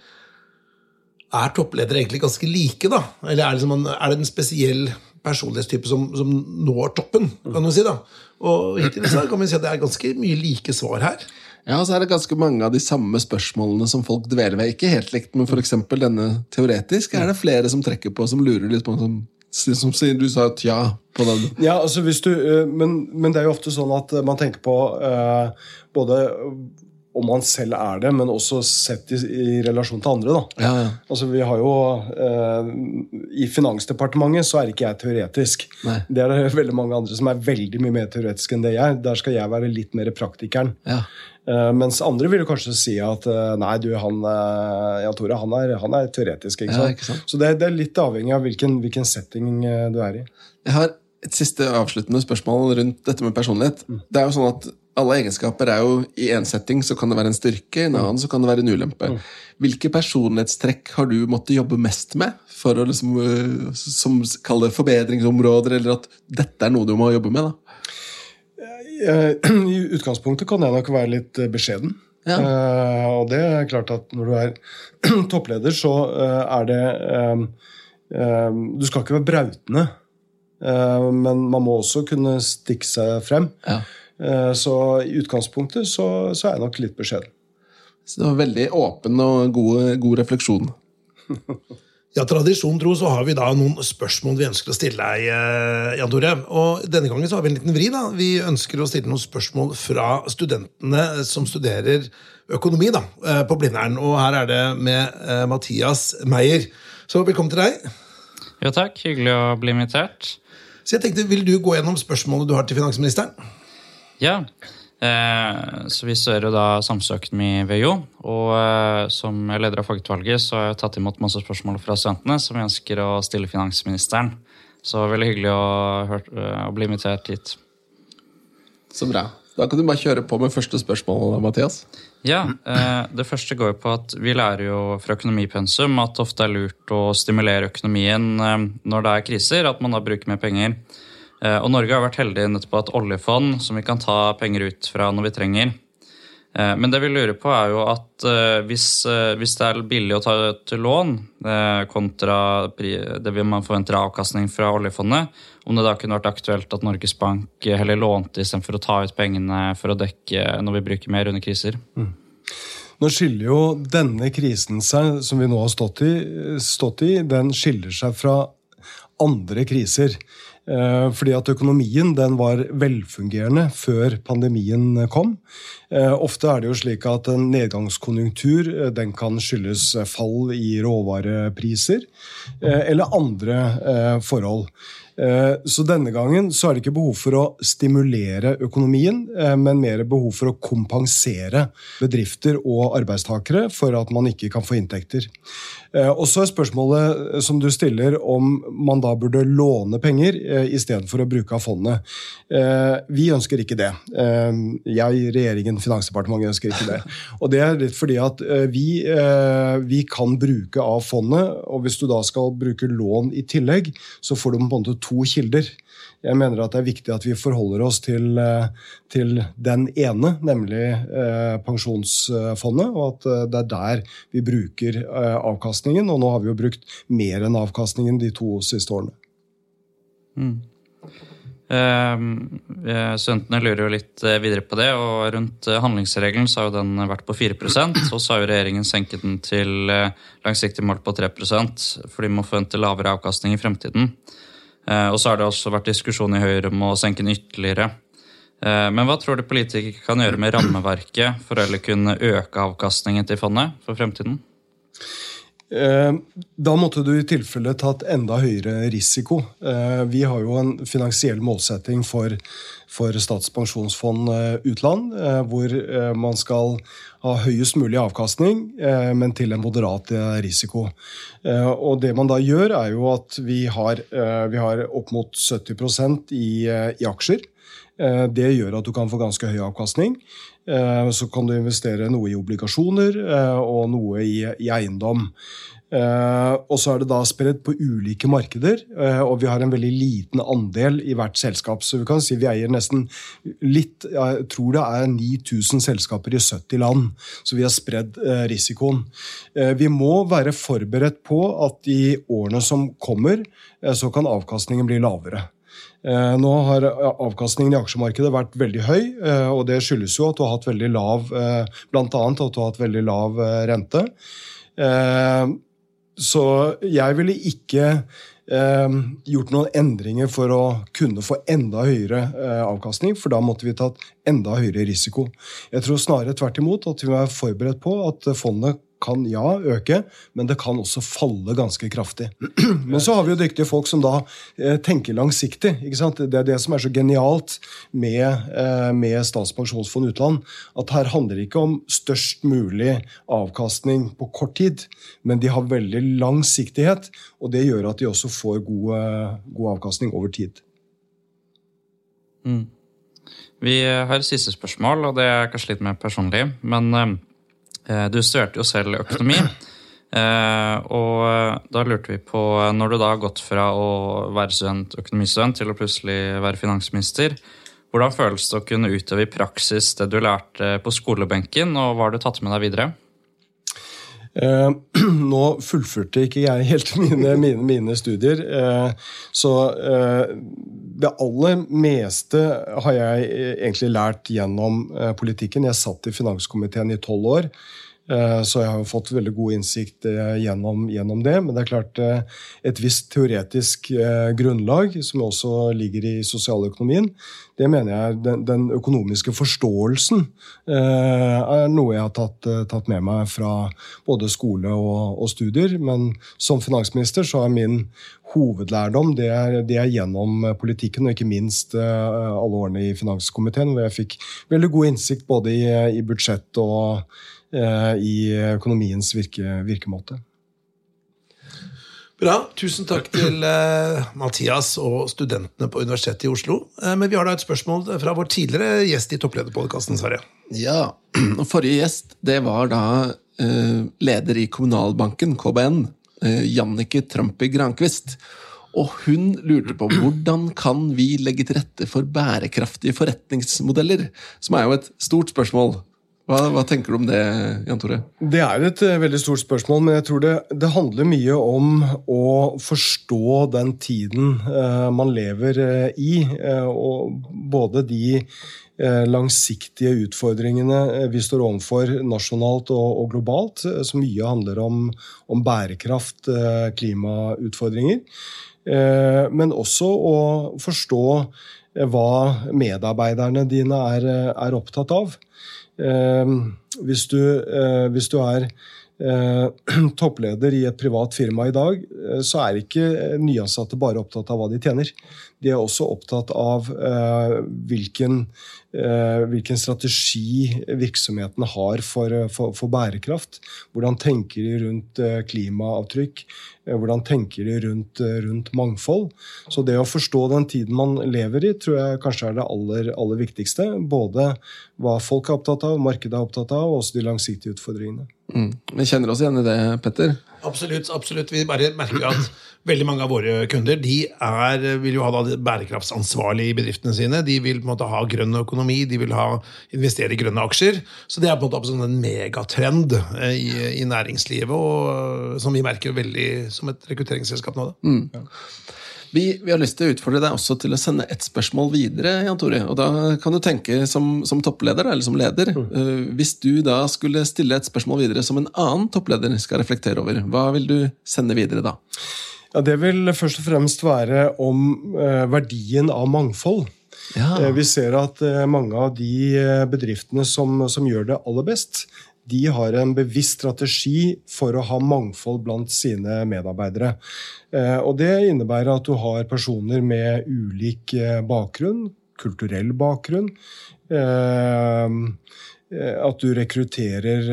er toppledere egentlig ganske like, da? Eller er det, er det en spesiell personlighetstype som, som når toppen, kan du si? da? Og hittil så kan vi si at det er ganske mye like svar her. Ja, og så er det ganske mange av de samme spørsmålene som folk dveler ved. Ikke helt likt, men for eksempel denne teoretisk er det flere som trekker på, som lurer litt på som, som sier du sa at ja på den. Ja, altså hvis du, eh, men, men det er jo ofte sånn at eh, man tenker på uh, både om han selv er det, men også sett i, i relasjon til andre. da. Ja, ja. Altså vi har jo, eh, I Finansdepartementet så er ikke jeg teoretisk. Nei. Det er det veldig mange andre som er veldig mye mer teoretiske enn det jeg er. Der skal jeg være litt mer praktikeren. Ja. Eh, mens andre vil kanskje si at eh, nei, du, han, eh, Jan Tore, han er, han er teoretisk. ikke Ja, sant? ikke sant. Så det, det er litt avhengig av hvilken, hvilken setting eh, du er i. Jeg har et siste avsluttende spørsmål rundt dette med personlighet. Det er jo sånn at Alle egenskaper er jo I én setting så kan det være en styrke, i en annen så kan det være en ulempe. Hvilke personlighetstrekk har du måttet jobbe mest med for å liksom, øh, som kall det forbedringsområder, eller at dette er noe du må jobbe med? da? Eh, <clears throat> I utgangspunktet kan jeg nok være litt eh, beskjeden. Ja. Eh, og det er klart at når du er <clears throat> toppleder, så eh, er det eh, eh, Du skal ikke være brautende, eh, men man må også kunne stikke seg frem. Ja. Eh, så i utgangspunktet så, så er jeg nok litt beskjeden. Så det var veldig åpen og god, god refleksjon. <laughs> Ja, Tradisjon tro så har vi da noen spørsmål vi ønsker å stille deg, eh, Jan Tore. Og denne gangen så har vi en liten vri. da. Vi ønsker å stille noen spørsmål fra studentene som studerer økonomi da, eh, på Blindern. Og her er det med Mathias Meyer. Så velkommen til deg. Jo takk, hyggelig å bli invitert. Så jeg tenkte, Vil du gå gjennom spørsmålet du har til finansministeren? Ja, eh, så vi studerer jo da samfunnsøkonomi ved Jo. Og eh, som leder av fagutvalget så har jeg tatt imot masse spørsmål fra studentene som ønsker å stille finansministeren. Så veldig hyggelig å, hørt, eh, å bli invitert hit. Så bra. Da kan du bare kjøre på med første spørsmål, Mathias. Ja, eh, Det første går jo på at vi lærer jo fra økonomipensum at det ofte er lurt å stimulere økonomien eh, når det er kriser, at man da bruker mer penger. Eh, Og Norge har vært heldig nettopp på et oljefond som vi kan ta penger ut fra når vi trenger. Eh, Men det vi lurer på er jo at eh, hvis, hvis det er billig å ta ut lån kontra det man forventer av avkastning fra oljefondet, om det da kunne vært aktuelt at Norges Bank heller lånte istedenfor å ta ut pengene for å dekke når vi bruker mer under kriser? Nå skiller jo denne krisen seg, som vi nå har stått i, stått i den skiller seg fra andre kriser. Eh, Fordi at økonomien den var velfungerende før pandemien kom. Eh, Ofte er det jo slik at en nedgangskonjunktur eh, den kan skyldes fall i råvarepriser eller andre forhold. Så denne gangen så er det ikke behov for å stimulere økonomien, men mer behov for å kompensere bedrifter og arbeidstakere for at man ikke kan få inntekter. Eh, Og så er spørsmålet eh, som du stiller om man da burde låne penger eh, i stedet for å bruke av fondet. Vi ønsker ikke det. Jeg, regjeringen, Finansdepartementet ønsker ikke det. <laughs> Og det er litt fordi at vi, vi kan bruke av fondet, og hvis du da skal bruke lån i tillegg, så får du på en måte to kilder. Jeg mener at det er viktig at vi forholder oss til, eh, til den ene, nemlig eh, pensjonsfondet, og at eh, det er der vi bruker avkastningen. Og nå har vi jo brukt mer enn avkastningen de to siste årene. Mm. eh, Studentene lurer jo litt videre på det, og rundt handlingsregelen så har jo den vært på 4 og så har jo regjeringen senket den til langsiktig mål på 3 for de må forvente lavere avkastning i fremtiden. Eh, og så har det også vært diskusjon i Høyre om å senke den ytterligere. Eh, men hva tror du politikere kan gjøre med rammeverket for å kunne øke avkastningen til fondet for fremtiden? Eh, da måtte du i tilfelle tatt enda høyere risiko. Vi har jo en finansiell målsetting for, for Statens pensjonsfond utland, hvor man skal ha høyest mulig avkastning, men til en moderat risiko. Og det man da gjør, er jo at vi har, vi har opp mot 70 i, i aksjer. Det gjør at du kan få ganske høy avkastning. Eh, så kan du investere noe i obligasjoner eh, og noe i, i eiendom. Uh, og så er det da spredt på ulike markeder, uh, og vi har en veldig liten andel i hvert selskap. Så vi kan si vi eier nesten litt Jeg tror det er 9000 selskaper i 70 land, så vi har spredd uh, risikoen. vi må være forberedt på at i årene som kommer, så kan avkastningen bli lavere. Nå har avkastningen i aksjemarkedet vært veldig høy, og det skyldes jo at du har hatt veldig lav blant annet at du har hatt veldig lav rente. Så jeg ville ikke gjort noen endringer for å kunne få enda høyere avkastning, for da måtte vi tatt enda høyere risiko. Jeg tror snarere tvert imot at vi må være forberedt på at fondet kan ja øke, men det kan også falle ganske kraftig. <clears throat> Men så har vi jo dyktige folk som da eh, tenker langsiktig. ikke sant? Det er det som er så genialt med, eh, med Statens pensjonsfond utland. At her handler det ikke om størst mulig avkastning på kort tid, men de har veldig langsiktighet. Og det gjør at de også får god, god avkastning over tid. Mm. Vi har siste spørsmål, og det er kanskje litt mer personlig. men Eh, du studerte jo selv økonomi. Eh, og da lurte vi på, når du da har gått fra å være student, økonomistudent til å plutselig være finansminister, hvordan føles det å kunne utøve i praksis det du lærte på skolebenken, og hva har du tatt med deg videre? Eh, <clears throat> nå fullførte ikke jeg helt <laughs> mine, mine, mine studier, eh, så eh, det aller meste har jeg egentlig lært gjennom eh, politikken. Jeg satt i finanskomiteen i tolv år. Eh, så jeg har jo fått veldig god innsikt eh, gjennom, gjennom, det. Men det er klart eh, et visst teoretisk grunnlag, som også ligger i sosialøkonomien, det mener jeg den, den økonomiske forståelsen er noe jeg har tatt, tatt med meg fra både skole og, og, studier. Men som finansminister så er min hovedlærdom det er, det er gjennom politikken, og ikke minst alle årene i finanskomiteen, hvor jeg fikk veldig god innsikt både i, i budsjett og i økonomiens virke, virkemåte. Bra. Tusen takk til uh, Mathias og studentene på Universitetet i Oslo. Uh, men vi har da et spørsmål fra vår tidligere gjest i Topplederpodkasten, Sverre. Ja, <clears throat> og Forrige gjest det var da uh, leder i Kommunalbanken, KBN, Jannike Trampi Grankvist. Og hun lurte på <clears throat> hvordan kan vi legge til rette for bærekraftige forretningsmodeller? Som er jo et stort spørsmål. Hva, hva, tenker du om det, Jan Tore? Det er et uh, veldig stort spørsmål, men jeg tror det, det, handler mye om å forstå den tiden uh, man lever uh, i. og både de langsiktige utfordringene vi står overfor nasjonalt og, og globalt, som mye handler om, om bærekraft, klimautfordringer. men også å forstå hva medarbeiderne dine er, er opptatt av. Ehm, hvis du, eh, hvis du er eh, <clears throat> toppleder i et privat firma i dag, eh, så er ikke nyansatte bare opptatt av hva de tjener. De er også opptatt av hvilken, hvilken strategi virksomhetene har for, for, for, bærekraft. Hvordan tenker de rundt klimaavtrykk? Hvordan tenker de rundt, rundt, mangfold? Så det å forstå den tiden man lever i, tror jeg kanskje er det aller, aller viktigste. Både hva folk er opptatt av, markedet er opptatt av, og også de langsiktige utfordringene. Mm. Vi kjenner oss igjen i det, Petter? Absolutt. absolutt. Vi bare merker at veldig mange av våre kunder de er, vil jo ha da bærekraftsansvarlig i bedriftene sine. De vil på en måte ha grønn økonomi, de vil ha, investere i grønne aksjer. Så det er på en måte en megatrend eh, i, i næringslivet, og som vi merker veldig som et rekrutteringsselskap nå. Da. Mm. Vi, vi, har lyst til å utfordre deg også til å sende ett spørsmål videre. Jan Tore, og Da kan du tenke som, som toppleder, eller som leder. Mm. Uh, hvis du da skulle stille et spørsmål videre som en annen toppleder skal reflektere over, hva vil du sende videre da? Ja, Det vil først og fremst være om eh, verdien av mangfold. Ja. Eh, Vi ser at eh, mange av de eh, bedriftene som, som gjør det aller best, de har en bevisst strategi for å ha mangfold blant sine medarbeidere. Eh, Og Det innebærer at du har personer med ulik eh, bakgrunn, kulturell bakgrunn. eh, At du rekrutterer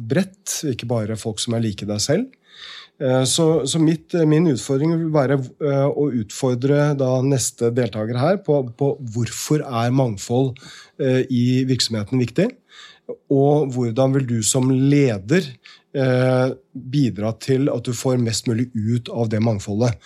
bredt, ikke bare folk som er like deg selv. Så, så mitt, min utfordring vil være å utfordre neste deltaker her på, på hvorfor er mangfold i virksomheten viktig, og hvordan vil du som leder eh, bidra til at du får mest mulig ut av det mangfoldet.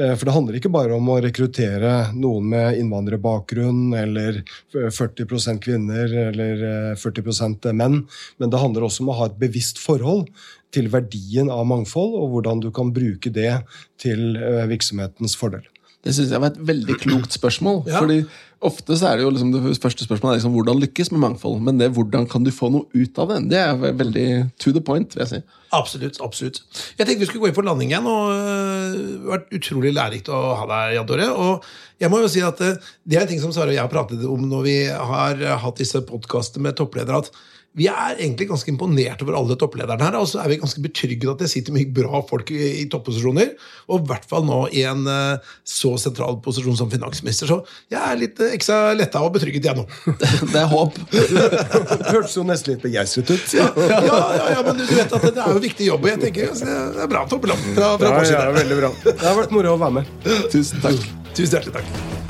Eh, For det handler ikke bare om å rekruttere noen med innvandrerbakgrunn eller 40% kvinner eller eh, 40% menn, men det handler også om å ha et bevisst forhold til verdien av mangfold, og hvordan du kan bruke det til eh, virksomhetens fordel. Det synes jeg var et veldig klokt spørsmål. Ja. fordi Ofte så er det jo liksom det første spørsmålet er liksom, hvordan lykkes med mangfold. Men det hvordan kan du få noe ut av det, det er veldig to the point. vil jeg si. Absolutt. absolutt. Jeg tenkte vi skulle gå inn for landing igjen. og øh, Det har vært utrolig lærerikt å ha deg, Jan Tore. Og jeg må jo si at øh, Det er en ting som Sara og jeg har pratet om når vi har øh, hatt disse podkastene med toppledere. at vi er egentlig ganske imponert over alle topplederne her. Og så er vi ganske betrygget at det sitter mye bra folk i, i topposisjoner. Og i hvert fall nå i en øh, så sentral posisjon som finansminister. Så jeg er litt øh, ekstra letta og betrygget, jeg nå. <laughs> Det er håp. <laughs> Hørtes jo nesten litt begeistret ut. Ja, ja, ja, men du vet at det er jo viktig jobb. Og jeg tenker altså, det er bra toppeland fra, fra Ja, vår side. ja, veldig bra. Det har vært moro å være med. <laughs> Tusen takk. Tusen hjertelig takk.